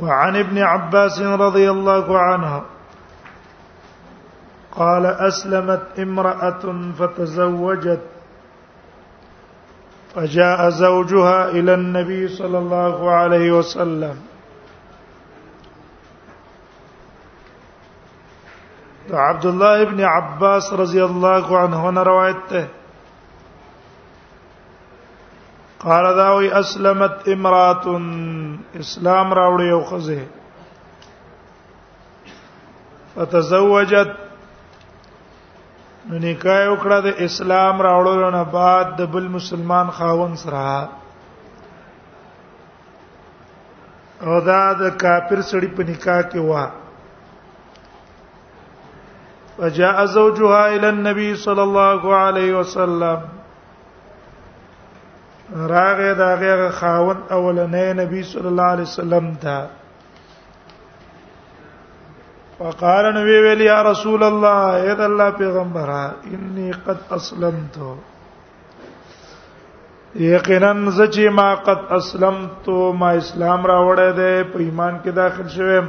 وعن ابن عباس رضي الله عنه قال اسلمت امراه فتزوجت فجاء زوجها الى النبي صلى الله عليه وسلم تو عبد الله ابن عباس رضی الله عنه روایت روايته قال دا وی اسلمت امرات اسلام راوړی او خزه فتزوجت نو نکاح وکړه د اسلام راوړلو نه بعد د بل مسلمان خاون سره او دا د کافر سړی په نکاح کې وا فجاء زوجها الى النبي صلى الله عليه وسلم راغه دا غیر خاون اولنې نبی صلی الله علیه وسلم دا وقال نبی ویل یا رسول الله اے الله پیغمبر انی قد اسلمت یقینا زچې ما قد اسلمت ما اسلام راوړې ده په ایمان کې داخل شوم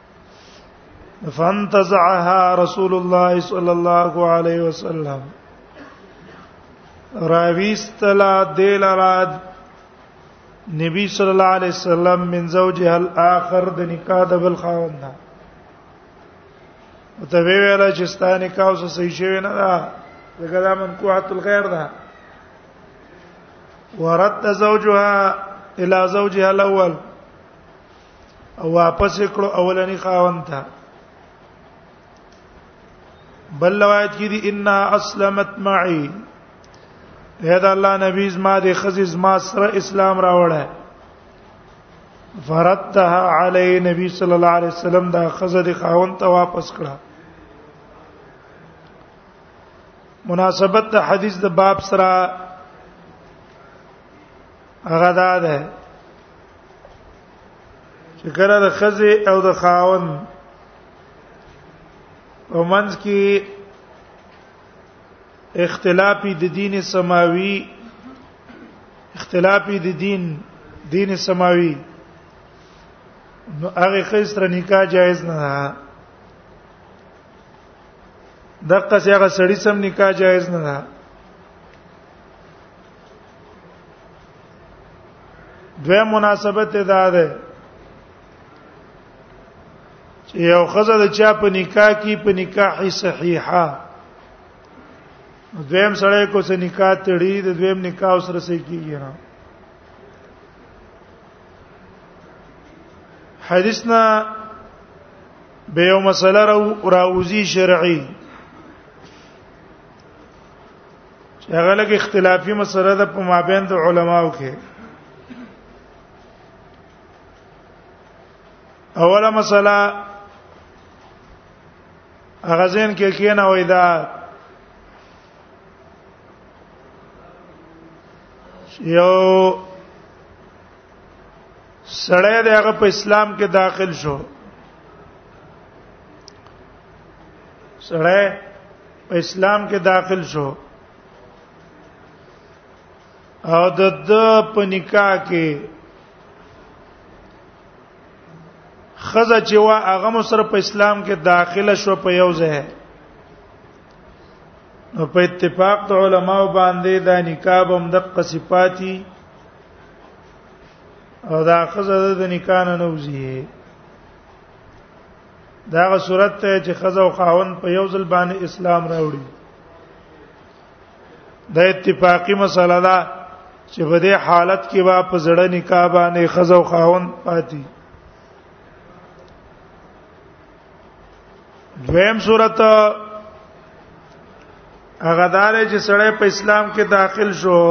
فانتزعها رسول الله صلى الله عليه وسلم راويستلا دلراد نبی صلی الله علیه وسلم من زوجها الاخر د نکاح د بل خاوند او ته ویل چې ستانه نکاح اوس صحیح شوی نه ده دغه د منکوحات الغیر ده ورد زوجها الى زوجها الاول او واپس کړو اولنی خاوند ته بل روایت کې دي ان اسلمت معي هدا الله نبی زما د خزي زما سره اسلام راوړل فردها علی نبی صلی الله علیه وسلم دا خزه د خاون ته واپس کړه مناسبت د حدیث د باب سره هغه ده چې کله د خزه او د خاون او منځ کې اختلافي د دین سماوي اختلافي د دین دین سماوي نو هغه خسر نکاح جایز نه ده دغه څنګه سړی سم نکاح جایز نه ده دوی مناسبت دا ده چې یو خزه د چا په نکاح کې په نکاح صحیحه دویم سره کو سه نکاح تړي د دویم نکاح سره سې کیږي نه حدیثنا به یو مسله راوځي شرعي چې هغه لګ اختلافي مسله ده په مابین د علماو کې اوله مسله هغه ځین کې کینه وای دا یو سړی دی هغه په اسلام کې داخل شو سړی په اسلام کې داخل شو او د د په نکاح کې خزه چې وا هغه مو سره په اسلام کې داخله شو په یو ځای نو په اتفاق د علماو باندې دا نکاح هم د قصفاتی او دا خزه د نکاح نه نوځي دا غو صورت ته چې خزه او خاون په یو ځل باندې اسلام راوړي دا اتفاقی مسله ده چې په دې حالت کې وا په زړه نکاح باندې خزه او خاون پاتې دویم صورت هغه دار چې سړی په اسلام کې داخل شو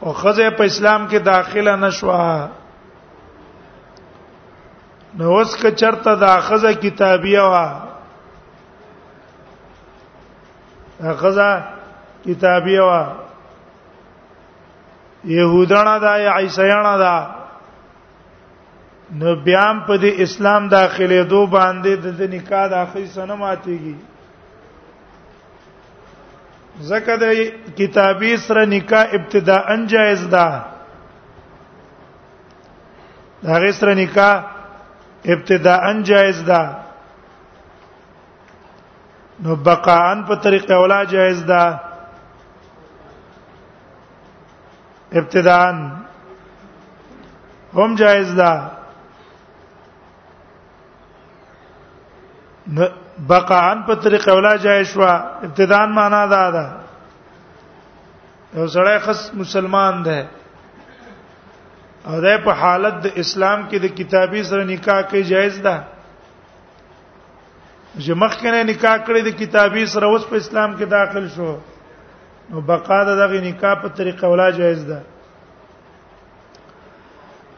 او خزه په اسلام کې داخله نشوه نو اوس که چرته دا خزه کتابیه وا خزه کتابیه وا يهودانه دا یا عیسایانه دا نو بیا په دې اسلام داخله دو باندې د نکاح د اخی سنه ماتيږي زکه د کتابي سره نکاح ابتداء جائز ده هغه سره نکاح ابتداء جائز ده نو بقاء په طریقه ولا جائز ده ابتداء هم جائز ده بقعن په طریقه ولا جای شو ابتدان معنا دا ده یو سړی خص مسلمان ده او ده په حالت د اسلام کې د کتابي سره نکاح کې جایز ده چې مخکې نه نکاح کړی د کتابي سره اوس په اسلام کې داخل شو نو بقا دغه نکاح په طریقه ولا جایز ده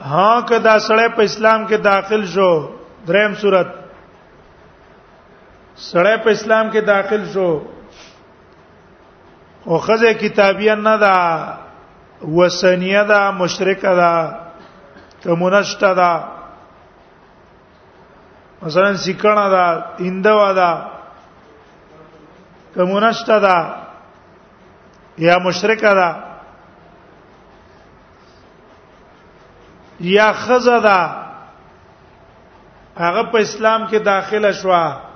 ها کدا سړی په اسلام کې داخل شو دریم صورت سړی په اسلام کې داخل شو او خزه کتابیه نه ده وسنیه ده مشرکه ده کمونست ده مثلا سیکړه ده هندوا ده کمونست ده یا مشرک ده یا خزه ده هغه په اسلام کې داخله شوه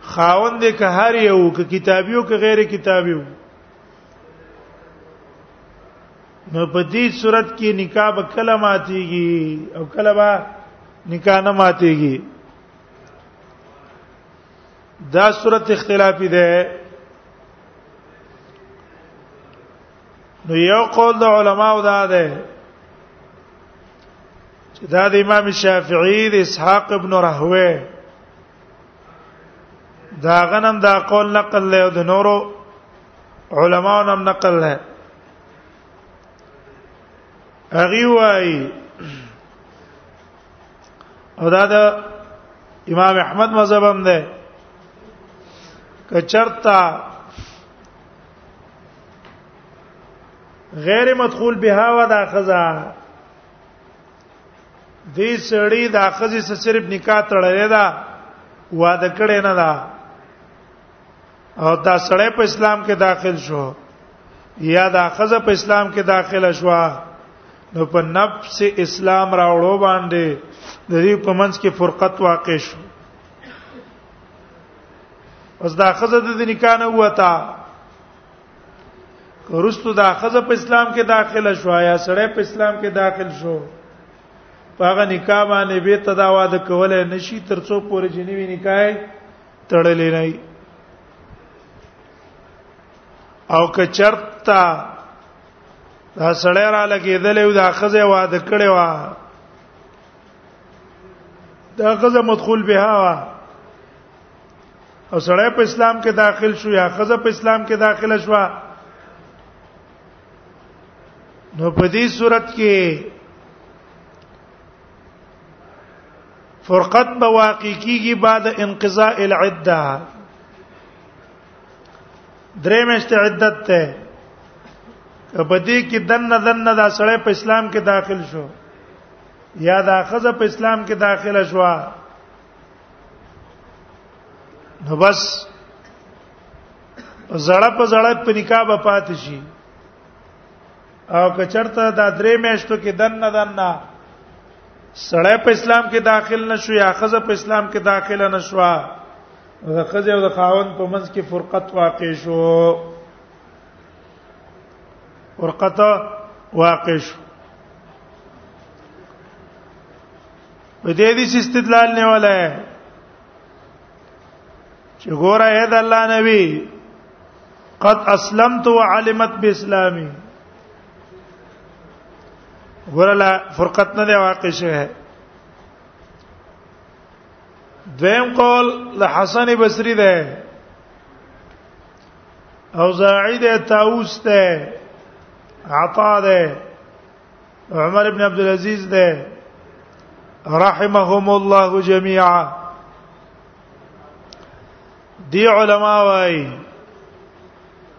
خاوند که هر یو که کتابیو که غیر کتابیو نو په دې صورت کې نکاح به کله ماتيږي او کله به نکاح نه ماتيږي دا صورت اختلافي ده نو یو قول د علماو دا ده چې دا د امام شافعي د اسحاق ابن راهوی دا غنم دا قول نقل له د نورو علماو نم نقل له اغي وای او دا د امام احمد مذهب هم ده کچرتا غیر مدخول بها و دا خزا دې سړی د اخزي سره صرف نکاح تړلې ده واده کړي نه ده او دا سړی په اسلام کې داخل شو یا دا خزه په اسلام کې داخله شو نو په نفس اسلام راوړو باندې د دې په منځ کې فرقت واقع شو اوس دا خزه د نکاح نه وتا ورستو دا خزه په اسلام کې داخله شو یا سړی په اسلام کې داخل شو په هغه نکاح باندې به تداوا د کولای نشي ترڅو پورې جنوي نکاح تړلې نه او که چرتا دا سړی را لګېدلې او دا خزه واده کړې و دا خزه مدخول بها وا او سړی په اسلام کې داخل شو یا خزه په اسلام کې داخله شو نو په دې صورت کې فرقت به واقع کیږي بعد انقضاء العده درې مشت عدت ته کبدی کې دن دن دا سړی په اسلام کې داخل شو یا دا خزه په اسلام کې داخله شو نو بس زړه په زړه په نکاح به پاتې شي او کچرته دا درې میاشتو کې دنه دنه سړی په اسلام کې داخل نشو یا خزه په اسلام کې داخله نشو د خزه او د خاوند په منځ کې فرقت واقع شو فرقت واقع شو په دې دې استدلال نه ولا چې ګوره اې د الله نبی قد اسلمت وعلمت باسلامي ګوره لا فرقت نه دی واقع شوه دویم قول د حسن بصری ده او زاعی ده طاووس ده عطا ده عمر ابن عبد العزيز ده رحمهم الله جميعا دی علما وايي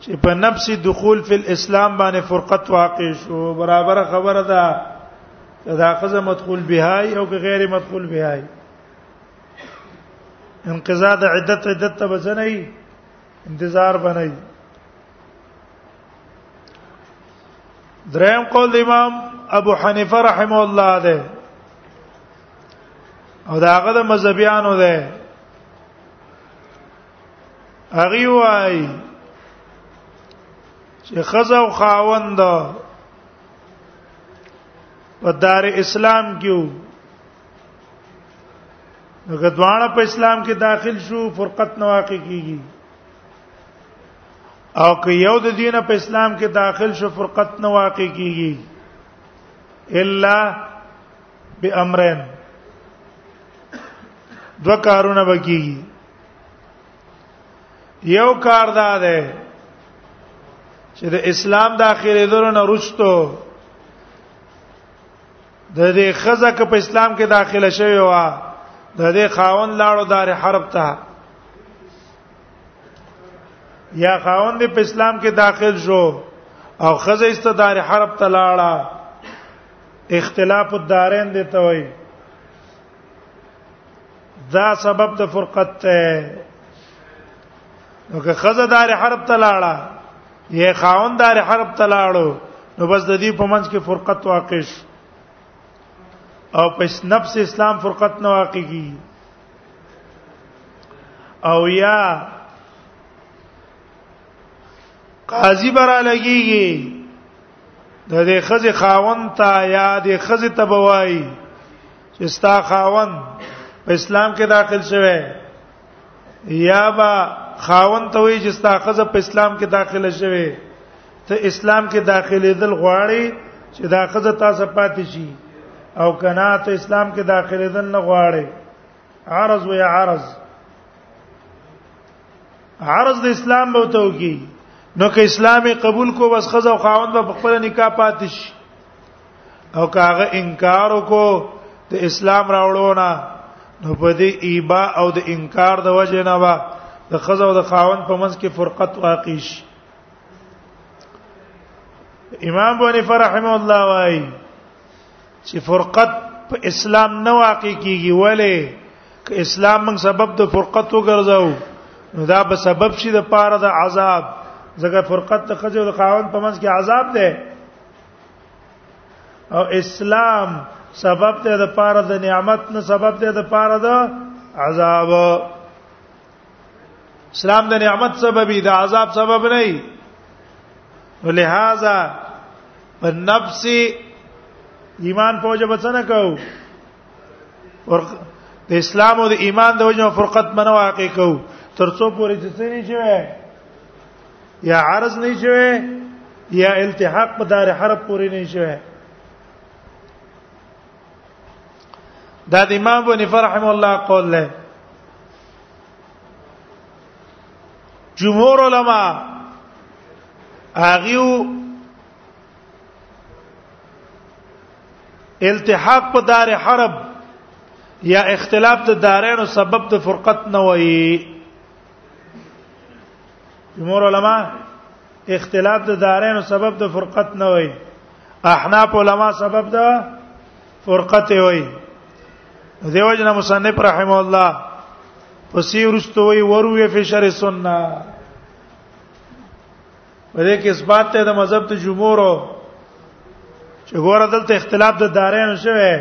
چې په نفس دخول فی الاسلام باندې فرقت واقع شو برابر خبره ده دا قضا مدخول بهای او غیر مدخول بهای انقضاء د عدت عدت ته بسنۍ انتظار بنئ دریم قول امام ابو حنیفه رحمه الله ده او دا هغه د مذهبيانو ده هغه وای چې خزا او خاوند په دار اسلام کې هغه دواړه په اسلام کې داخل شو فرقت نه واقع کیږي او که یو د دینه په اسلام کې داخل شو فرقت نه واقع کیږي الا به امرين دو کارونه وکي یو کار دا ده چې د اسلام د اخیری درو نه رښتو د دې خزه ک په اسلام کې داخله شوی و د دې خاون لاړو دار حرب ته یا خاون دې په اسلام کې داخل شو او خزه است دار حرب ته لاړه اختلاف الدارین دی ته وای دا سبب د فرقت ته نو که خزه دار حرب ته لاړه یا خاون دار حرب ته لاړو نو بس د دې په منځ کې فرقت واقع شي او په نفس اسلام فرقت نه واقع کی او یا قاضی برا لګیږي د دې خزه خاون ته یا د خزه تبوای چې ستا خاون په اسلام کې داخل شوه یا با خاون ته وی چې ستا خزه په اسلام کې داخله شوه ته اسلام کې داخلي دل غواړي چې دا خزه تاسو پاتې شي او کنا ته اسلام کې داخلي دل نه غواړي عرض وی عرض عرض د اسلام به وته وکي نو که اسلام قبول کو بس خزه او خاوند به خپل نکاح پاتې شي او کاغه انکار کو د اسلام راوړو نه نو په دې ایبا او د انکار د وجه نه وا د خزه او د خاوند په منځ کې فرقت واقع شي امام بونی فرحمه الله وايي چې فرقت په اسلام نه واقع کیږي ولی که اسلام موږ سبب د فرقت وګرځاو نو دا به سبب شي د پاره د عذاب ځکه فرقت ته خځه د خاوند په منځ کې عذاب ده او اسلام سبب ته د پاره د نعمت نه سبب ته د پاره د عذاب اسلام د نعمت سبب دی د عذاب سبب نه دی ولهذا په نفس ایمان په وجه بچنه کو ور د اسلام او د ایمان د وجه فرقت منو واقع کو ترڅو پوری چې څه نه شوی یا عرض نه شوی یا التحاق په دار حرب پوری نه شوی دا د امام ابو حنیفه رحم الله قول له جمهور علما هغه التحاق په دار حرب یا اختلاف د دارینو سبب د فرقت نه وایي جمهور علما اختلاف د دارینو سبب د فرقت نه وایي احناف علما سبب دا فرقت وي دیو جن مصنف رحم الله پسې ورستو وي وروي فی شر سنت ولې کې اثبات ته د مذهب ته جمهور چې ګوره دلته اختلاف د دارین شوه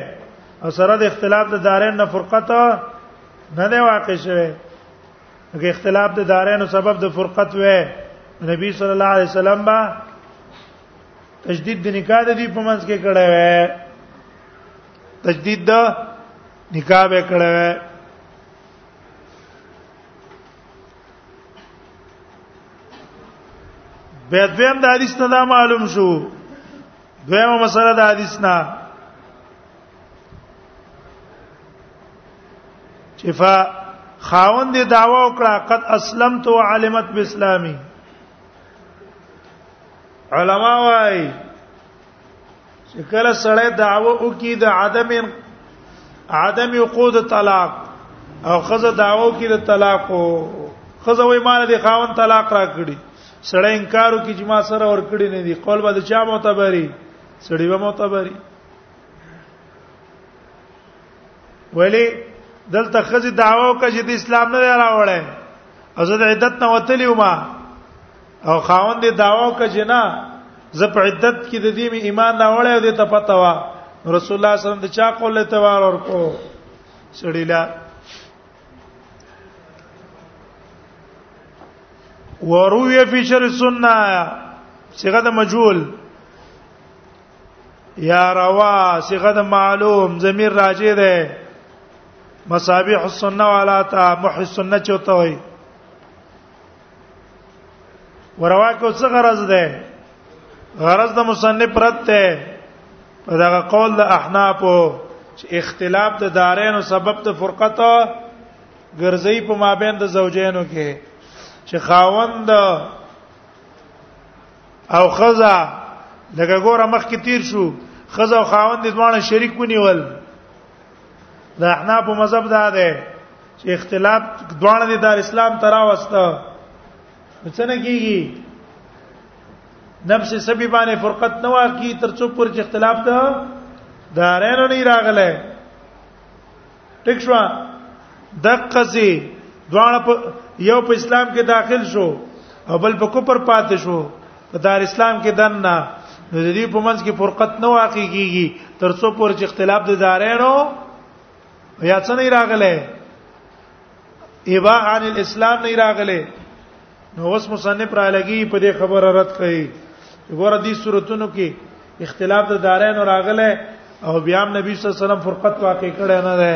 او سره د اختلاف د دارین نه فرقت نه دی واقع شوه هغه اختلاف د دارین سبب د فرقت وې نبی صلی الله علیه وسلم با تجدید د نکاح د دې په منځ کې کړه وې تجدید د نکاح به کړه وې به دویم د حدیث نه دا معلوم شو دویمه مسله د حدیث نه چې فا خاوند دی داوا وکړه قد اسلمت وعلمت باسلامي علما وايي چې کله سړی دعوه وکي د عدم عدم وقود طلاق او خزه دعوه وکي د طلاق او خزه وای مال دي خاون طلاق را کړی سړی انکار وکي چې ما سره ور کړی نه دي قول به د چا معتبري سړی به معتبري ولی دلته خزه دعوه وکړي چې د اسلام نه راوړل ازد عدت نه وتلی ومه او خاوند دې داوا وکړه چې نه زه په عدت کې د دې می ایمان نه وړې دې ته پته وا رسول الله صلی الله علیه وسلم د چا قول ته وار ورکو سړیلا وروي فی شر سنه صيغه د مجهول یا روا صيغه د معلوم ضمیر راجع ده مصابيح السنه ولا تا مح السنه چوته وي وروا کو څه غرض ده غرض د مصنف رد ته په دغه قول د احناف چې اختلاف د دارین او سبب د فرقت ګرځي په مابین د زوجینو کې چې خاوند او خزا لکه ګوره مخ کې تیر شو خزا او خاوند د ځوان شریک ونیول دا احناف مذهب دا ده چې اختلاف دوانه دي دار اسلام ترا وسته څنګه کیږي نفس سبي باندې فرقت نه واقعي تر څو پر چې اختلاف ده دارین نه راغله ټیک شو دقه سي دوانه یو په اسلام کې داخل شو او بل په کوپر پاتې شو په دار اسلام کې دنه نو د دې په منځ کې فرقت نه واقع کیږي تر څو پر چې اختلاف د دارینو یا څه نه راغله ایبا عن الاسلام نه راغله نو اوس مصنف را لګي په دې خبره رد کړي ګوره دې صورتونو کې اختلاف د دارین راغله او بیا نبی صلی الله علیه وسلم فرقت واقع کړي نه ده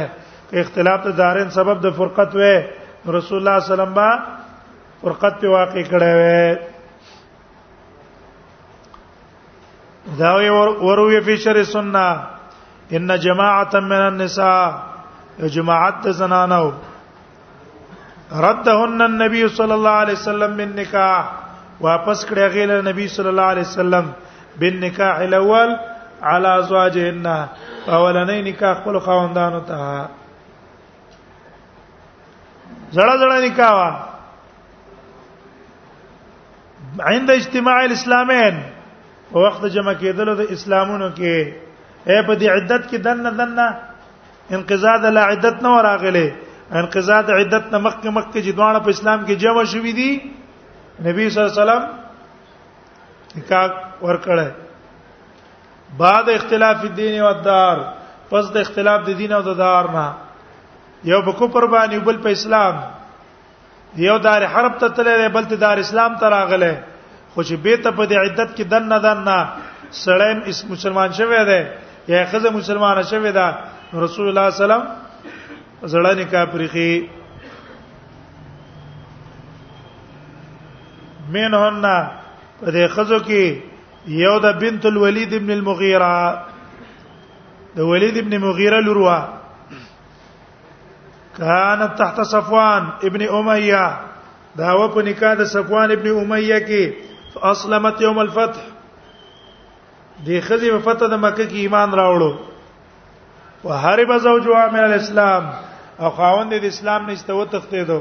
اختلاف د دارین سبب د فرقت وې رسول الله صلی الله علیه وسلم فرقت په واقع کړه وې دا وروي فی شر سنه ان جماعه من النساء جماعت زنانو ردهن النبي صلى الله عليه وسلم من نکاح واپس کړه غیل نبی صلی الله علیه وسلم بن نکاح الاول على ازواجهن اولنې نکاح خپل خاوندانو ته زړه زړه نکاح وا عند اجتماع الاسلامین وخت جمع کېدل د اسلامونو کې اے په دې عدت کې دنه دنه انقضاء د لا عدت نه وراغله انقضاء د عدت نه مخکې مخکې چې دوانه په اسلام کې جمع شوې دي نبی صلی الله علیه وسلم نکاح ورکړه بعد اختلاف الدين والدار پس د اختلاف د دین او د دار نه یو په کوپر باندې بل په اسلام یو دار حرب ته تللی بل ته دار اسلام ته راغله خو چې به ته په دې عدت کې دنه دنه سړی اس مسلمان شوی دی یا خزه مسلمان شوی ده رسول الله سلام زړه نه کافرخي منهن په دې خزو کې یو د بنت الولید ابن المغیره د ولید ابن مغیره لوروا كانت تحت صفوان ابن اميه دا و په نکاح د صفوان ابن اميه کې اسلمت يوم الفتح دې خزي په فتح د مکه کې ایمان راوړو وهرب زوجها من الاسلام او خاوند د اسلام نه استو تختیدو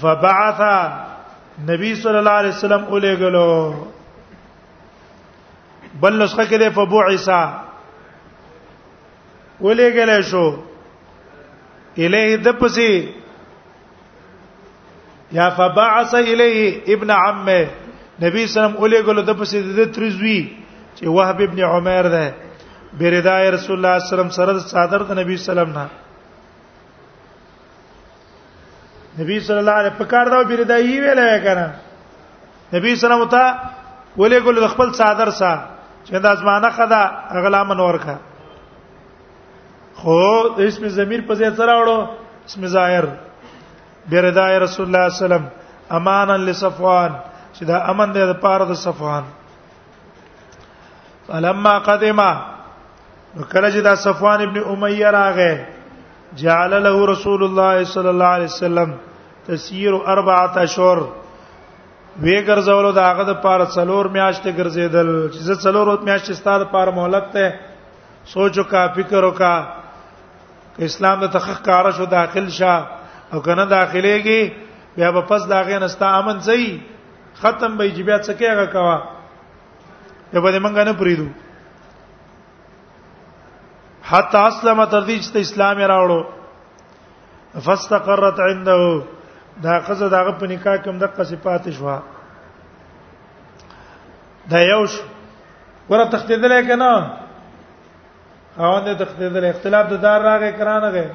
فبعث نبی صلی الله علیه وسلم اولېګلو بل نسخه کې ده فبعث اولېګل شو الیه د پسې یا فبعث الیه ابن عمه نبی سلام اولې ګلو د پسې د ترزوی چې وهب ابن عمر ده بردای رسول الله صلی الله علیه وسلم سره صادر د نبی سلام نه نبی صلی الله علیه په کار دا بردایي ویلای کنه نبی صلی الله علیه ولې ګل خپل صادر سا چې دا زمانہ خدا اغلا منور کا خو اسم ضمیر په ځای سره وړو اسم ظاهر بردای رسول الله صلی الله علیه وسلم امانا لصفوان چې دا امن دی د پاره د صفوان فلما قدم کله چې دا صفوان ابن امیہ راغې جعل له رسول الله صلی الله علیه وسلم تسیر اربعه اشهر وی ګرځولو دا هغه د پاره څلور میاشتې ګرځیدل چې زه څلور میاشتې ستاره پاره مهلت ته سوچو کا فکر وکا اسلام د تخخ کار شو داخل شه او کنه داخليږي بیا په پس داغه نستا امن زئی ختم به جی بیا څه کېږه کوا ته به منګه نه پریدو حتا اسلم تر دې چې اسلام راوړو فاستقرت عنده دا قصه دغه په نکاح کې هم د قصې پاتې شو دا یو شو ور تختیدل کنه او نه تختیدل اختلاف د دار راغې کرانه غې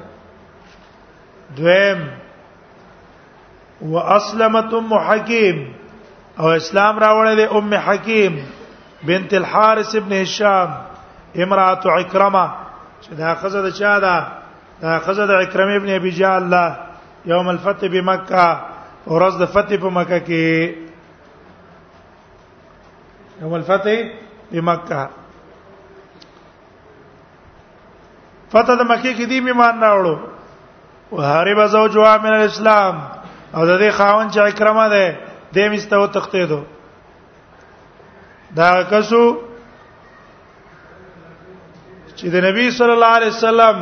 دویم واسلمت ام حکیم او اسلام راوړل ام حکیم بنت الحارث ابن هشام امراه عکرمه چې دا خزه د چا ده دا خزه د عکرمه ابن ابي جهل ده يوم الفتح بمکه ورځ د فتح په مکه کې يوم الفتح بمکه فتح د مکه کې دی ایمان راوړو وهرب زوجها من الاسلام او د دې خاون چې اکرمه ده دې مستو تختې دو دا کسو چې د نبی صلی الله علیه وسلم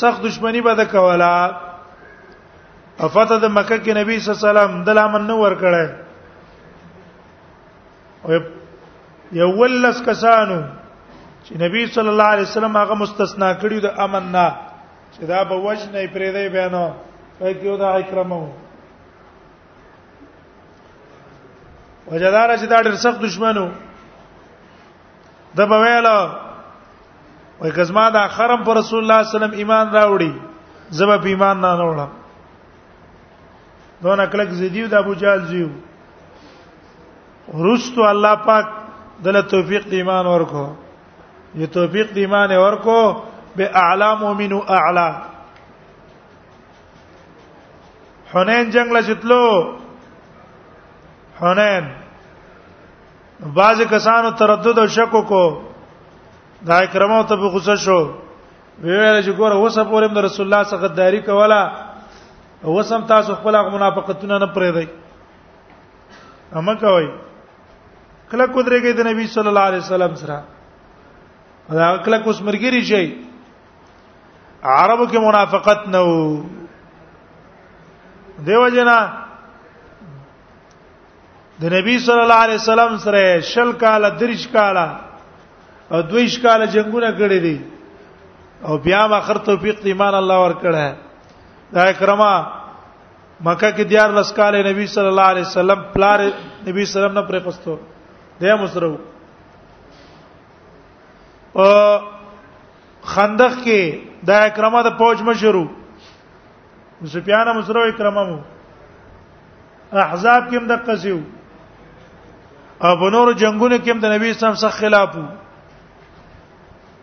سخت دښمنی به د کولا افته د مکه کې نبی صلی الله علیه وسلم د لامن نو ور کړه یو ولس کسانو چې نبی صلی الله علیه وسلم هغه مستثنا کړی د امن نه چې دا به وجه نه پرې دی بیانو پای کې دا اکرمو وجدار چې دا ډېر سخت دشمنو د بویلو وای کزما دا خرم پر رسول الله صلی الله علیه وسلم ایمان راوړي زبا په ایمان نه وروړم دون اکلک زیدیو د ابو جال زیو رستو الله پاک دله توفیق د ایمان ورکو یو توفیق د ایمان ورکو به اعلا مؤمن او اعلا حنین جنگ لچتلو حنین بعض کسانو تردد او شک کو دا کرمو ته غوسه شو ویل چې ګوره اوسه پورې د رسول الله څخه داری کوله اوسم تاسو خپل هغه منافقتونه نه پرې دی اما کوي کله کو درېږي د نبی صلی الله علیه وسلم سره دا کله کو سمرګری شي عربو کې منافقت نه وو دیو جنا د نبی صلی الله علیه وسلم سره شل کاله درش کاله او دویش کاله جنگونه کړی دي او بیا ما خر توفیق ایمان الله ور کړه دا اکرمه مکه کې دیار لس کال نبی صلی الله علیه وسلم پلار نبی صلی الله علیه وسلم نه پرې پستو دی مسرو او خندق کې دا اکرمه د پوج مشرو سفیان مسرو اکرمه مو احزاب کې هم د قصیو او بنور جنگونو کې هم د نبی صلی الله علیه وسلم خلاف وو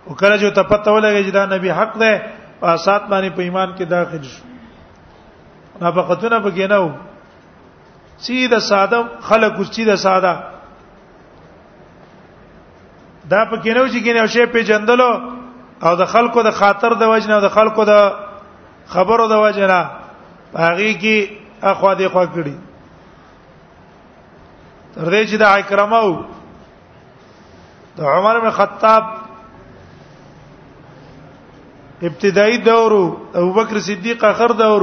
او کله چې ته پته ولګی چې دا نبی حق ده په اساس باندې په ایمان کې داخل شو نافقتونه پکې نه وو سیده ساده خلک سیده ساده دا پکې نه و چې کینه شی په جندلو او د خلکو د خاطر د وجنه او د خلکو د خبرو د وجنه هغه کې اخوا دې خوا کړی تر دې چې د اکرمو د عمر بن خطاب ابتدایي دور ابو بکر صدیق اخر دور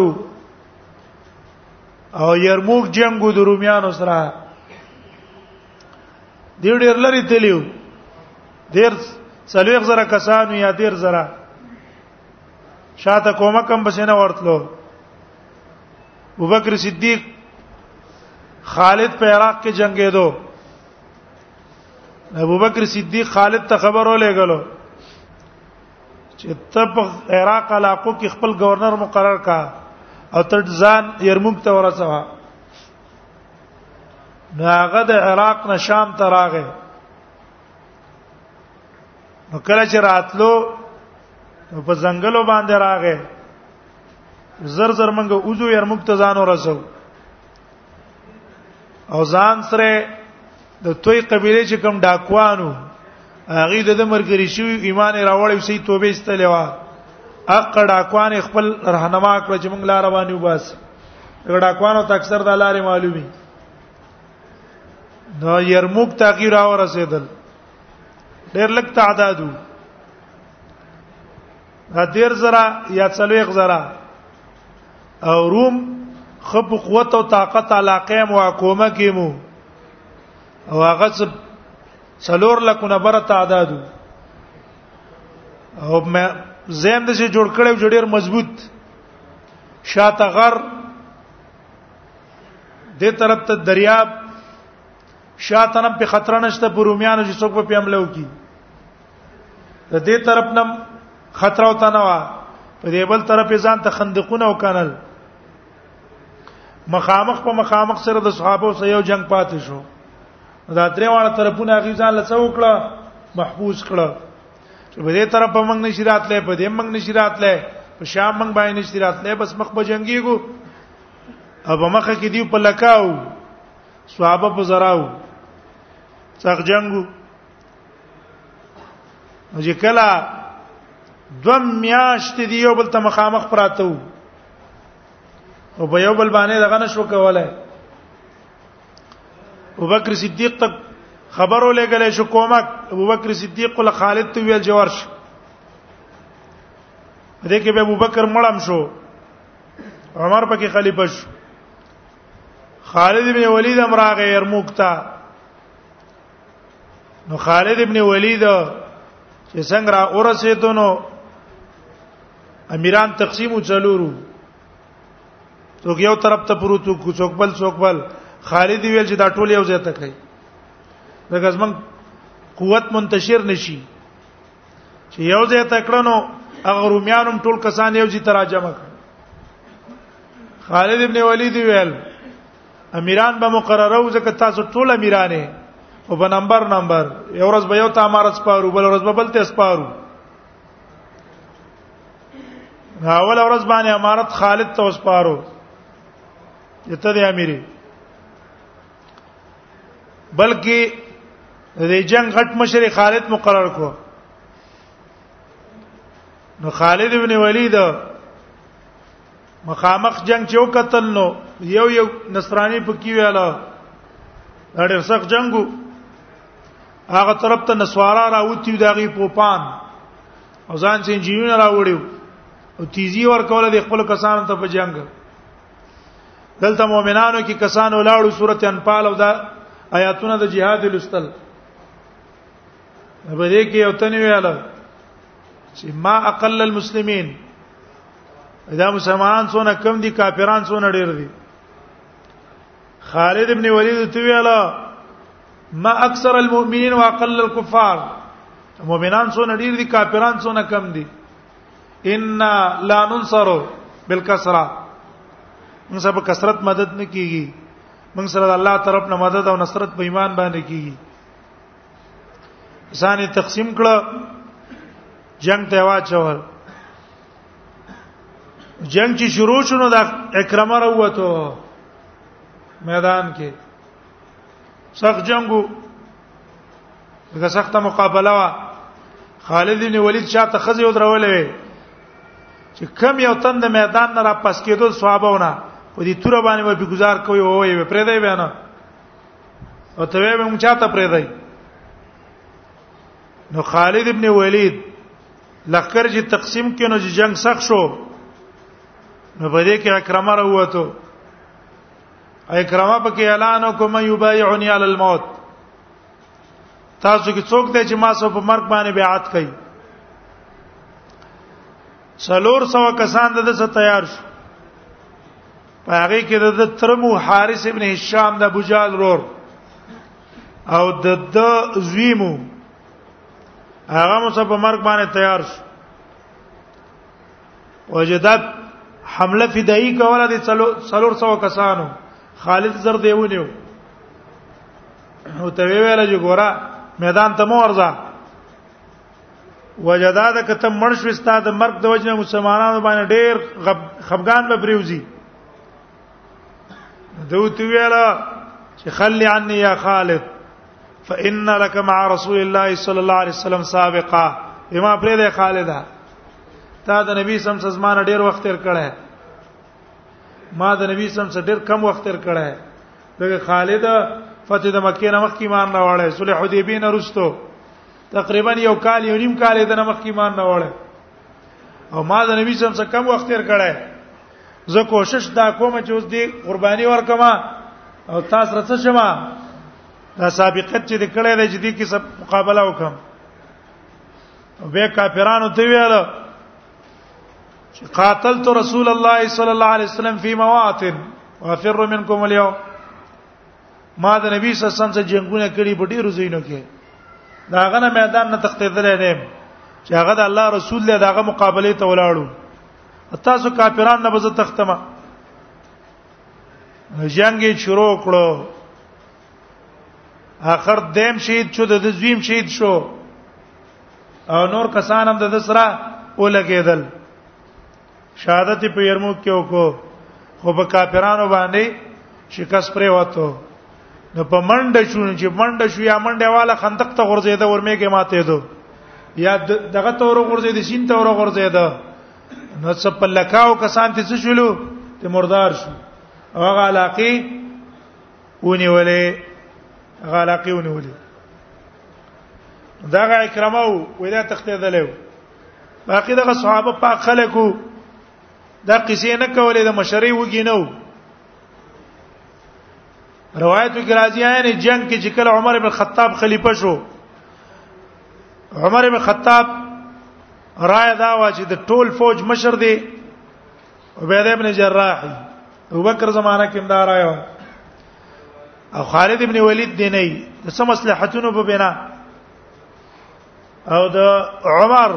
او یرموک جنگو د رومیانو سره دی ډیر لري تلیو ډیر څلويخ زره کسانو یا ډیر زره شاته کومه کم بسنه ورتلو ابوبکر صدیق خالد په عراق کې جنگېدو ابو بکر صدیق خالد ته خبر ولېګلو چې ته په عراق علاقو کې خپل گورنر مقرر کا او تر ځان یرموک ته ورسوه نو هغه د عراق نه شام ته راغی نو کله چې راتلو په ځنګلو باندې راغی زر زر منګه اوزو یرموک ته ځان ورسو او ځان سره د توي قبيله چې کوم ډاکوانو هغه د مرګري شو ایمان راوړی سي توبه استلې وا اق ډاکوان خپل رهنما کړ چې موږ لار باندې وباس ډاکوانو ته اکثر د لارې معلومي نو يرموک تغیر اور رسیدل ډېر لک تعدادو غدیر زرا یا څلويخ زرا او روم خپ قوت او طاقت علاقه مو حکومت کې مو او هغه څلور لکونه بر تعداد او زم د چې جوړ کړو جوړیر مضبوط شاته غر د طرف ته دریاب شاته نم په خطر نشته پرومیانو چې څوک په حمله وکړي د دې طرف نم خطر او تنوا په دې بل طرف ځان ته خندقونه او کانل مخامخ په مخامخ سره د صحابه سره یو جنگ پاتې شو دا درې واړه طرفونه غي ځان لڅو کړه محفوظ کړه چې په دې طرف په موږ نشی راتلې په دې موږ نشی راتلې په شام موږ باندې نشی راتلې بس مخ په جنگيګو او په مخه کې دی په لکاو صحابه په زراو څخ جنگو نو چې کله دوم میاشت دی یو بل ته مخامخ پراته وو او په یو بل باندې دغه نشو کولای ابو بکر صدیق تک خبرو لګلې شو کومک ابو بکر صدیق له خالد ته ویل جوړ شو دې کې به ابو بکر مړم شو عمر پکې خلیفہ شو خالد بن ولید امراغه يرموک ته نو خالد ابن ولید چې څنګه را اورسېدو نو امیران تقسیم چلورو څوک یو طرف ته پروت کو څوک بل څوک بل خالد ویل چې دا ټول یو ځای ته کوي دا غزمن قوت منتشر نشي چې یو ځای ته کړنو هغه رومیانم ټول کسان یو ځای تراجمه کړ خالد ابن ولید ویل امیران به مقرره او ځکه تاسو ټول امیرانه او په نمبر نمبر یو ورځ به یو ته امارت سپارو بل ورځ به بل ته سپارو اول ورځ باندې امارت خالد ته سپارو یته دی امیری بلکې د جنگ غټ مشر خالد مقرر کړو نو خالد ابن ولید مخامخ جنگ چې وکتل نو یو یو نصرانی پکې ویاله ډېر سخت جنگو هغه طرف ته نسوارا راوتی دغه پوپان او ځان چې انجینر راوړیو او تیزی ورکول د خپل کسانو ته په جنگ دلته مؤمنانو کې کسان ولاړو سورته انفال او دا آیاتونه د جهاد لستل په دې کې یو تنویاله چې ما اقل المسلمین دا مسلمانان څونه کم دي کافران څونه ډیر دي خالد ابن ولید ته ویلا ما اکثر المؤمنین واقل الكفار مؤمنان څونه ډیر دي کافران څونه کم دي ان لا ننصر بالکسرہ موږ سره په کثرت مدد نه کیږي موږ سره د الله طرف نه مدد او نصرت په ایمان باندې کیږي ځان تقسیم کړه جنگ ته واچول جنگ چې شروع شونه د اکرمه راوته میدان کې سخت جنگو دغه سخته مقابله وا خالد بن ولید شاته خزي او درولې چې کم یو تن د میدان نه را پس کېدو صحابهونه په دې تور باندې به گزار کوي او وي پرې دی بیان او ته به موږ چاته پرې دی نو خالد ابن ولید لخر چې تقسیم کینو چې جنگ سخت شو نو په دې کې اکرمه راوته اکرمه پکې اعلان وکړ مې یبایعنی علی الموت تاسو کې څوک دی چې ما سره په مرګ باندې بیعت کړي څلور سو کسان د څه تیار شو په هغه کې د ترمو حارث ابن هشام د ابو جال رور او د د زویمو هغه مو څه په مرګ باندې تیار شو وجدت حمله فدایي کوله د څلور سو کسانو خالد زر دیونیو او ته ویل چې ګورا میدان ته مو ورځه وجدا د کته مرش وستا د مرګ د وجنه مسلمانانو باندې ډېر خفغان به بریوزی دوت ویلا چې خلی عني یا خالد فإن لك مع رسول الله صلى الله عليه وسلم سابقه بما پرې خالدا تا د نبی سم سزمان ډیر وخت تیر کړه ما د نبی سم سره ډیر کم وخت تیر کړه دغه خالد فتح د مکه نه مخکې مان نه وړه صلح حدیبیه نه رسټو تقریبا یو کال یو نیم کال د نه مخکې مان نه وړه او ما د نبی سم سره کم وخت تیر کړه زه کوشش دا کوم چې اوس دې قرباني ورکما او تاسو رڅ شمه دا سابقت چې کړه دی چې دې کې سب مقابله وکم به کافرانو ته ویل چې قاتلت رسول الله صلی الله علیه وسلم فی مواطن وافر منکم اليوم ما د نبی صلی الله علیه وسلم سره جنگونه کړی په ډیرو ځایونو کې دا غنه میدان نه تختیدل نه چې هغه د الله رسول له داغه مقابله ته ولاړو تاسو کافرانو نه بز تختمه جنگ یې شروع کړو اخر دیم شهید شو د زویم شهید شو او نور کسان هم د سره ولګېدل شهادت په یرموک کې وکړو خو په کافرانو باندې شکست پرې وته نو په منډه شو چې منډه شو یا منډه والا خندق ته غورځیدا ورمه کې ماته دو یا دغه تور غورځید شین تور غورځید نو څه په لکاو کسان ته څه شولو ته مردار شو او هغه علاقه ونیولې هغه علاقه ونیولې دا غا کرامو ویلا تختې دلو باقي دغه صحابه پاک خلکو دا قصې نه کولې د مشرۍ وګي نو روایت کې راځي یعنی جنگ کې چې کله عمر بن خطاب خلیفہ شو عمر بن خطاب رائے دا و چې د ټول فوج مشر دی عبید ابن جراح ابوبکر زمانہ کې دا رائے و او خالد ابن ولید دی نه د سم مصلحتونو په بنا او د عمر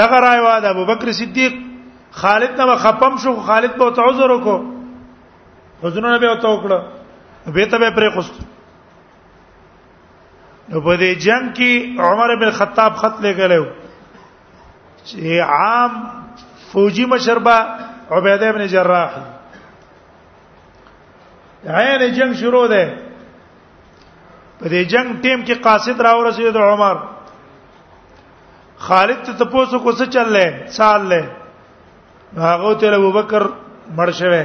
دغه رائے و د ابوبکر صدیق خالد نه خپم شو خالد په تعذر وکړو حضور نبی او تو کړه به ته به پرې خوست نو په دې جنگ کې عمر بن خطاب خط لګلو چې عام فوجي مشربا عبیده ابن جراح عین جنگ شروع ده په دې جنگ ټیم کې قاصد را ورسېد عمر خالد ته تاسو کو څه چللې سال له هغه ته ابوبکر مړ شوه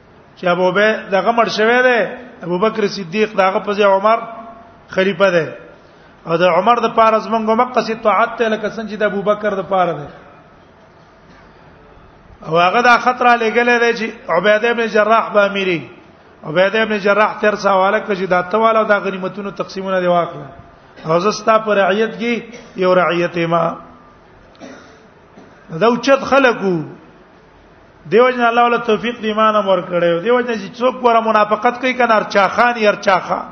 چې ابو به دغه مړ شوی دی ابو بکر صدیق دغه په ځای عمر خلیفہ دی او د عمر د پاره زمونږ مقصد طاعت ته لکه څنګه چې د ابو بکر د پاره دی او هغه دا خطر لګلې دی چې عبیده ابن جراح به امیری عبیده ابن جراح تر څو حواله کړي دا ته والا د غنیمتونو تقسیمونه دی واخله او زستا پر رعیت کې یو رعیت ما دا اوچت خلکو دیو جن الله ول توفیق دی ایمان امر کړو دیو جن چې څوک ور منافقت کوي کنه ارچا خان یا ارچا خان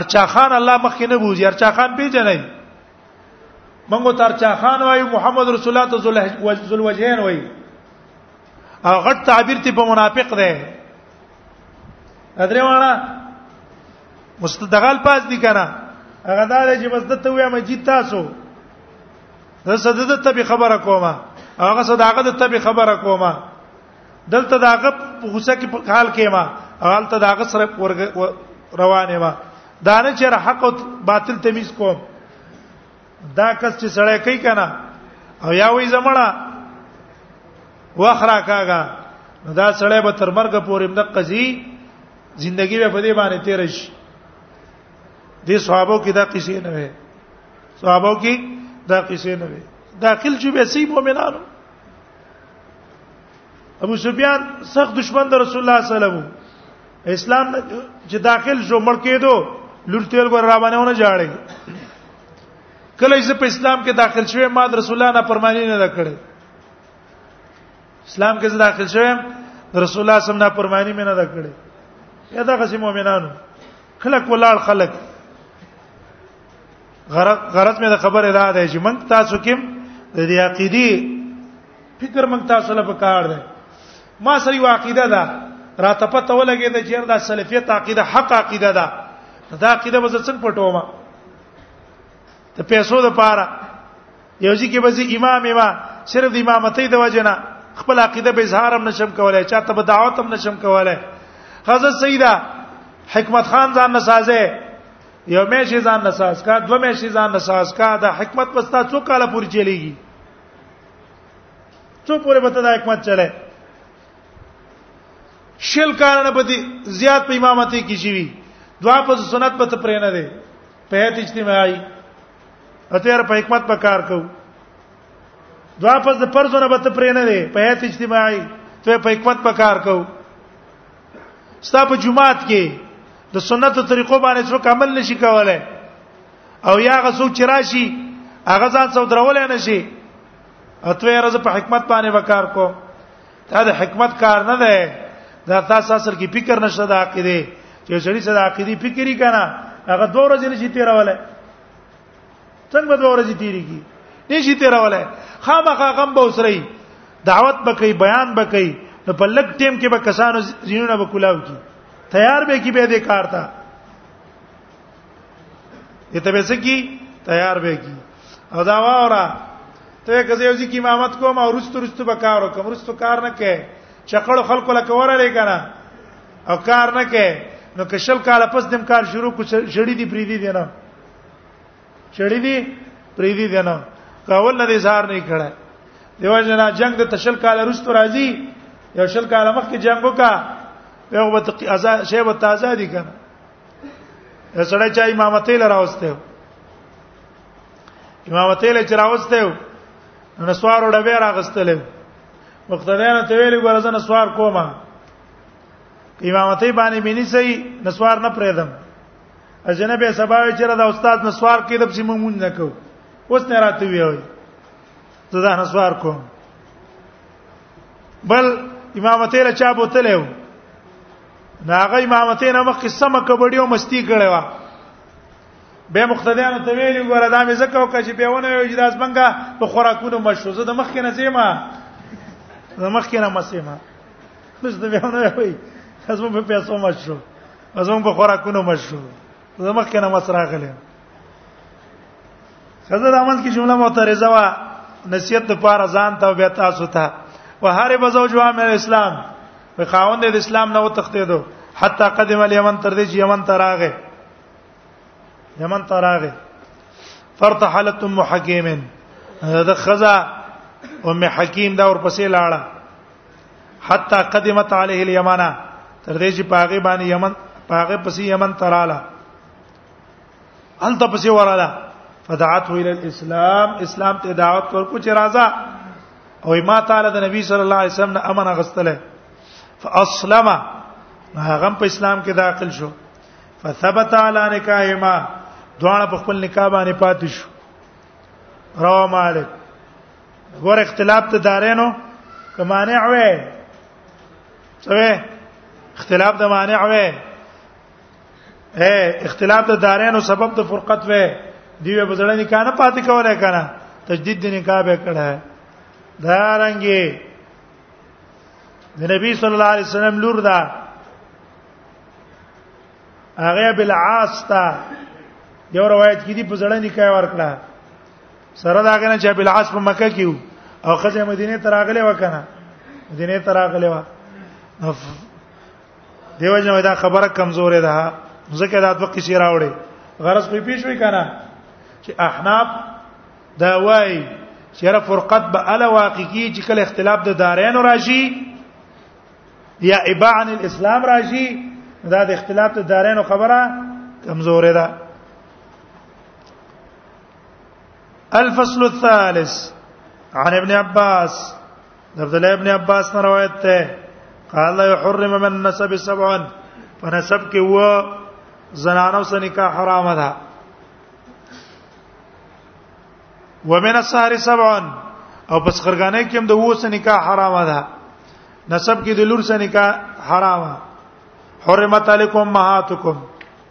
ارچا خان الله مخ نه بوزي ارچا خان پیژنې منګو تر چا خان وای محمد رسول الله ته ذل وجهین وای او غټ تعبیر ته په منافق ده درې واړه مستدغال پاس دي کنه هغه دا چې بس دته ویا مجید تاسو زه صد د تبي خبره کومه هغه صد هغه د تبي خبره کومه دلته داغه غوسه کې په حال کې ما حالته داغه سره روانه ما دا نه چې حق او باطل تمیز کوم دا کس چې سړی کوي کنه او یا وې زمړه واخرا کاګه دا سړی به تر مرګ پورې د قضیه ژوندۍ به په دې باندې تیر شي دي صحابه کې دا قصې نه وي صحابه کې دا قصې نه وي داخل چې به سي مؤمنانو ابو سفیان سخت دشمن د رسول الله صلی الله علیه وسلم اسلام چې داخل شو مړ کېدو لور تیل ګور را باندې ونه جاړي کله چې په اسلام کې داخل شوه ما رسول الله نه پرمانی نه کړې اسلام کې داخل شوه رسول الله سم نه پرمانی مې نه کړې یا دا قسم مؤمنانو خلق ولال خلق غرض مې د خبره دا ده چې من تاسو کې د دې عقيدي فکر من تاسو له پکار ده ما سره یو عقیده ده راته پته ولګی دا چې دا سلفیت عقیده حق عقیده ده دا عقیده به څنګه پټوم ته پیسو د پاره یو ځکه به زی امام ما صرف د امامتۍ د وجنه خپل عقیده به اظهار هم نشم کولای چاته به دعوت هم نشم کولای حضرت سیدا حکمت خان ځان نسازه یو مې شي ځان نساز کا دوه مې شي ځان نساز کا دا حکمت پستا څو کاله پورې چلیږي څو پورې به دا حکمت چلے شل کارنه په دې زیات په امامت کې شي وي دوا په سنت په ته پرې نه دي په هیت اجتماعي اتهر په حکمت په کار کو دوا په فرضونه به ته پرې نه دي په هیت اجتماعي ته په حکمت په کار کو ستا په جمعات کې د سنتو طریقو باندې څوک عمل نشي کولای او یا هغه څوک چې راشي هغه ځان څو درول نه شي اته یې راز په حکمت باندې وکړ کو دا د حکمت کار نه دی دا تاسو اصل کې فکر نشته د عقیده چې سړی سره عقیده فکرې کنا هغه دوه ورځې نشي تیرولای څنګه دوه ورځې تیریږي نشي تیرولای خامخا غم به وسري دعوت بکې بیان بکې نو په لګ ټیم کې به کسانو زینونه به کولاو کی تیار به کی به دې کار تا ته به سکی تیار به کی او دا واره ته کزه یو ځکه امامت کوم او رستو رستو به کار وکم رستو کار نه کې چقړو خلکو لکه وراره کنه او کار نه کې نو کشل کاله پس دم کار شروع کو شړې دی پری دی نه چړې دي پرې دي دنه کاول نه اظهار نه کړه دیو جنا جنگ د تشل کال رست راځي یو شل کال مخکې جنگ وکا یو به ازاد شی به تازه دي کنه سړی چا امامتې لراوسته امامتې لچ راوسته نو سوار وړه راغستلم مقتدیانو ته ویل ګور زنه سوار کومه امامتې باندې مینی سي نسوار نه پرېدم اجنه به سبا چې را د استاد نه سوال کړي د سیمه مونږ نه کو اوس نه راته ویوي زه دا نه سوال کوم بل امامته له چا بوتل یو ناغه امامته نه مخ قصه مکه بډیو مستی کړي وا به مقتدیانو ته ویلی ګوره دا مې زکه او کچې به ونه یو جداز بنګه په خوراکونو مشو زه د مخ کې نه زیمه د مخ کې نه مسیمه بس دا به ونه وي خاص په پیسو مشو زموږ په خوراکونو مشغول زموږ کنه مسرا غلې خزر احمد کی جمله معترضه وا نصیحت لپاره ځان ته بیا تاسو ته وهاره بزوج وامه اسلام په خاوند د اسلام نه وتختیدو حتی قدم الیمن تر دې چې یمن ته راغې یمن ته راغې فرتحلت ام حکیمن د خزا ام حکیم دا ورپسې لاړه حتا قدمت عليه اليمن تر دې چې پاغه باندې یمن پاغه پسې یمن تراله انت پسې وراله فدعته الى الاسلام اسلام ته دعوت ورکو چې راځه او ما تعالی د نبی صلی الله علیه وسلم نه امن غستله فاسلم هغه په اسلام کې داخل شو فثبت علی نکاحما دوه په خپل نکاح باندې پاتې شو رواه مالک ور اختلاف ته دارینو کمانع وې سوي اختلاف د مانع وې اے اختلاف د دارینو سبب د فرقت وې دیو بزړه نکاح نه پاتې کولای کنه تجدید د نکاح به کړه دا رنګي د نبی صلی الله علیه وسلم لور دا هغه بلعاص تا یو روایت کې دی په ځړنې کوي ورکړه سره دا غنه چې بلعاص په مکه کې وو او خځه مدینه ته راغله وکنه مدینه ته راغله وا دیو جن دا خبره کمزورې ده ځکه دا دوه قصې راوړې غرض په پیښ وی کنه چې احناف دا وای چیرې فرقت به الا واقع کی چې کله اختلاف د دارین راشي یا اباعن الاسلام راشي دا د اختلاف د دارین خبره کمزورې ده الفصل الثالث عن ابن عباس عبد الله ابن عباس نے روایت ہے قال يحرم من نسب سبعا فنسب کې و زنانو سره نکاح حرام ده ومن السهر سبعا او پس خرګانې کې هم د وو سره نکاح حرام ده نسب کې د لور سره نکاح حرام حرمت علیکم مهاتکم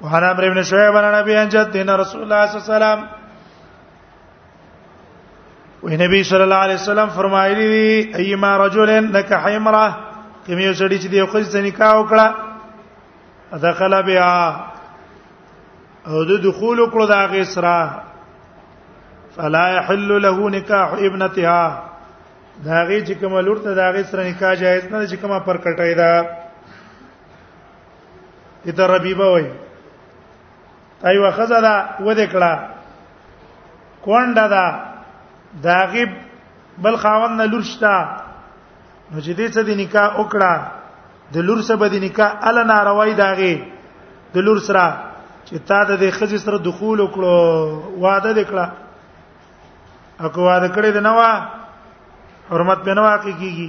وعن عمرو ابن شعيب عن ابي عن جدنا رسول الله صلى الله عليه وسلم وی نبی صلی الله علیه وسلم فرمایلی دی ایما رجل نکح امرا کمی یو سړی چې دی خو ځنې نکاح وکړه دخل بیا او د دخول کړو دا غي سرا فلا يحل له نکاح ابنتها دا غي چې کوم لور ته دا غي سره نکاح جایز نه چې کومه پر کټای دا دې ته ربيبه وای ایو خزه دا و دې کړه کونډه دا داغب بل خاوند نه لورشتا نو چې دې څه دې نکاح وکړه د لور سره به دې نکاح ال ناروای داغه د لور سره چې تا د دې خزې سره دخول وکړو واده دې کړه اکو واده کړې د نوا حرمت به نوا کیږي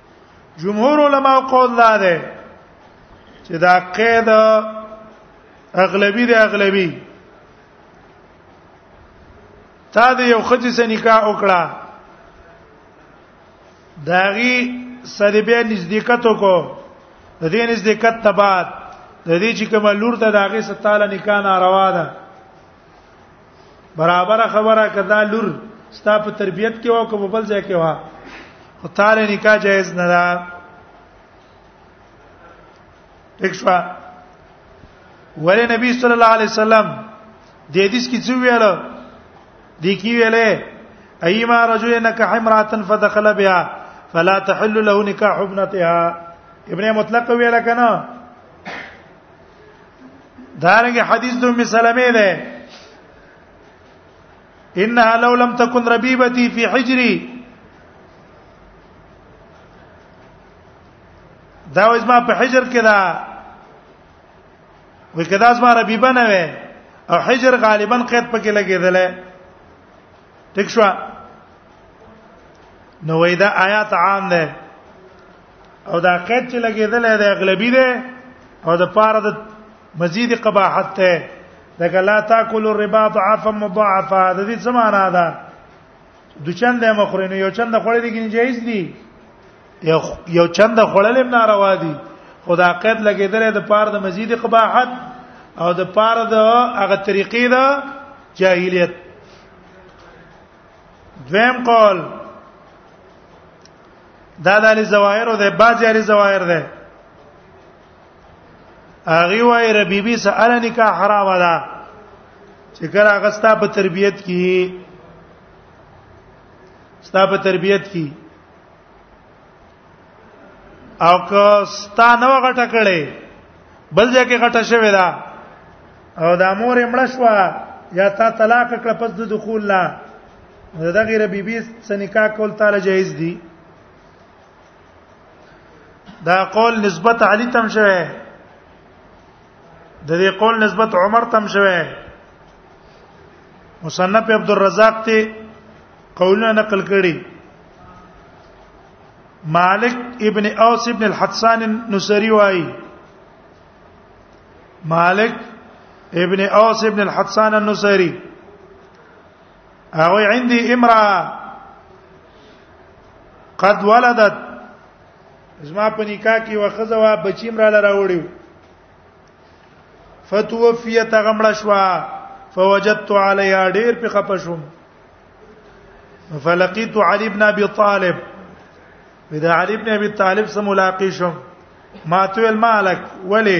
جمهور علما قول لا ده چې دا قید اغلبي دی اغلبي تا د یو خځې سره نکاح وکړه داغي سره به نزدېکت وکړو د دې نزدېکت ته بعد د دې چې کوم لور ته داغي ستاله نکاح ناروا ده برابر خبره کدا لور ستا په تربيت کې او کوم بل ځای کې وا خو تاره نکاح جایز نه ده ټیکشوا ولې نبی صلی الله علیه وسلم د حدیث کې څو ویل دي کې ویلې ايما رجل نکاح امراه فدخل بها فلا تحل له نکاح ابنتها ابن مطلق ویل کنه دارنګ حدیث د ام سلمې ده انها لو لم تكن ربيبتي في حجري دا وځ ما په حجر کې دا وې کدا زما ربيبه نه وې او حجر غالبا قید پکې لګېدل ټیک شو نو وېدا آیات عام ده او دا قید چې لګیدل دی اغلبي دی او د پاره د مزید قباحت ته دغه لا تاکل الربا ضعفا مضاعفا د دې څه معنا ده د چند مخرینو یو چند خړلې کې جایز دي یو یو چند خړلې ناروا دي خدا قید لګیدل د پاره د مزید قباحت او د پاره د هغه طریقې ده جاهلیت دویم قول دا د علی زواهر ده بعضی علی زواهر ده اغي وای ربيبي سره نکاح حرام ده چې کله هغه ستا په تربيت کې ستا په تربيت کې او که ستا نو غټه کړي بل ځکه غټه شوی ده او د امور مړ شو یا تا طلاق کړ پس د دخول لا نو دا غیر بیبي سره نکاح کول تعالی جایز دي دا قول نسبت علی تم شوه د دې قول نسبت عمر تم شوه مصنف عبد الرزاق ته قولونه نقل کړي مالک ابن اوس ابن الحسان النصری وای مالک ابن اوس ابن الحسان النصری او عندي امراه قد ولدت زما په نکاح کې وخزه وا بچی مر لاره وړو فتوفیت غمړه شوا فوجدت علیها ډیر په خپشوم فلقيت علي ابن ابي طالب بدا علي ابن ابي طالب سره ملاقات شوم ما تو المالک ولی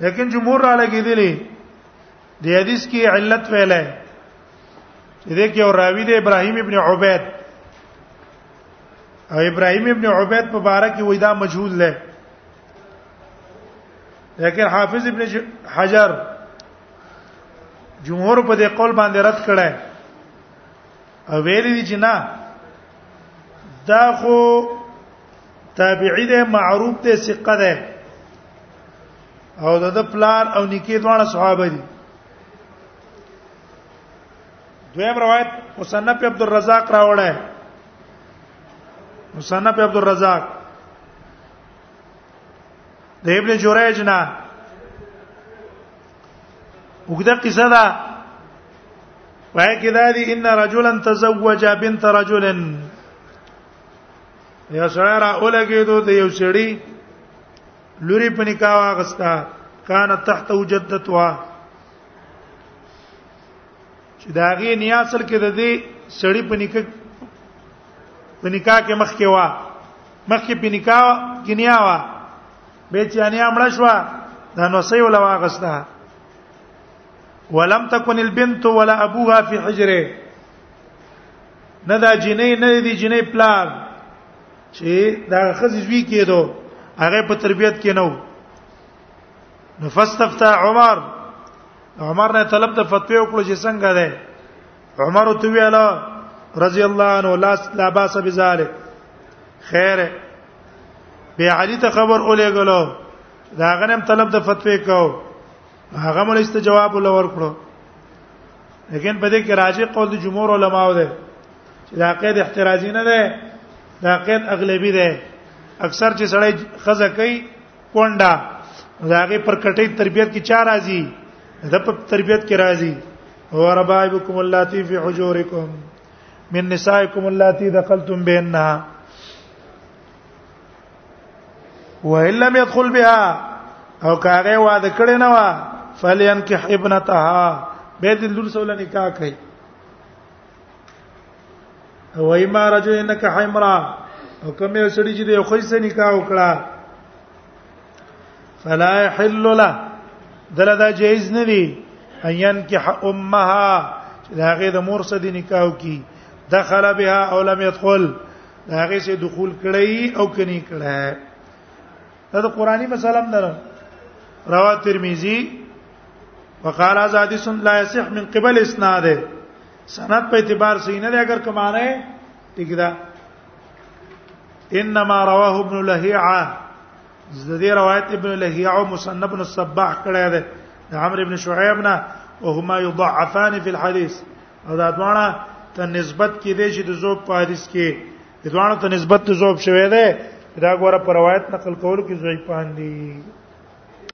لیکن جمهور را لګیدلی د حدیث کې علت ویلای دې کې او راوی د ابراهیم ابن عبید او ابراهیم ابن عبید په باره کې وېدا مجهول لې لیکن حافظ ابن حجر جمهور په دې قول باندې رد کړه او ویلي چې نه دا خو تابعی دی معروف دی ثقه دی او د پلار او نیکی دواړه صحابه دي دویم روایت مصنف عبد الرزاق راوړی مصنف عبد الرزاق د ابن جوریج نه وګدا قصه ده وای کدا دي ان رجلا تزوج بنت رجل یو سړی را اولګېدو د یو سړی لوري په نکاح واغستا کان تحت وجدتها چې دا غي نیا اصل کې د دې سړی په نکاح په نکاح کې مخ کې وا مخ کې په نکاح کې نیا وا به چې انیا مړ شو دا نو سې ولا واغستا ولم تكن البنت ولا ابوها في حجره نه دا جنې نه دی جنې پلان چې دا خزې وی کېدو هغه په تربيت کې نو نو فاستفتى عمر عمر نه طلب د فتوی وکړو چې څنګه ده عمر تو ویلا رضی الله عنه لا لا باس بذلک خیر به علی ته خبر اولې غلو دا غنم طلب د فتوی کو هغه مل است جواب ولور کړو لیکن په دې کې راځي قول د جمهور علماو ده چې دا قید احترازی نه ده دا قید اغلبی ده اکثر چې سړی خزه کوي کونډه داغه پر کټي تربيت کې چا راځي د په تربيت کې راځي او ربائبکم اللاتی فی حجورکم من نسائکم اللاتی دخلتم بینها وان لم يدخل بها او کاغه واده کړي نه وا فلينكح ابنتها به د لور سره نکاح کوي او ایما رجل انک حمرا او کوم یو سړي چې د یو خې سره نکاح وکړه فلا يحل له دلدا جایز نه دی ايان کې امها چې هغه د مور سره د نکاح کی دخل بها او لم يدخل هغه سي دخول کړی او کني کړی دا د قرآني مسله هم ده روا ترمذی وقال هذا حديث لا يصح من قبل اسناده سند په اعتبار سي نه اگر کمانه ټیک ده انما رواه ابن لهيعه د دې روایت ابن لهيعه او مصنف بن الصباح کړه ده عمرو ابن شعيب نه وهما يضعفان في الحديث او دا دواړه ته نسبت کې دی چې د زوب په حدیث کې د دواړو ته نسبت د زوب شوی دی دا غوړه پر روایت نقل کول کې ضعیفان دي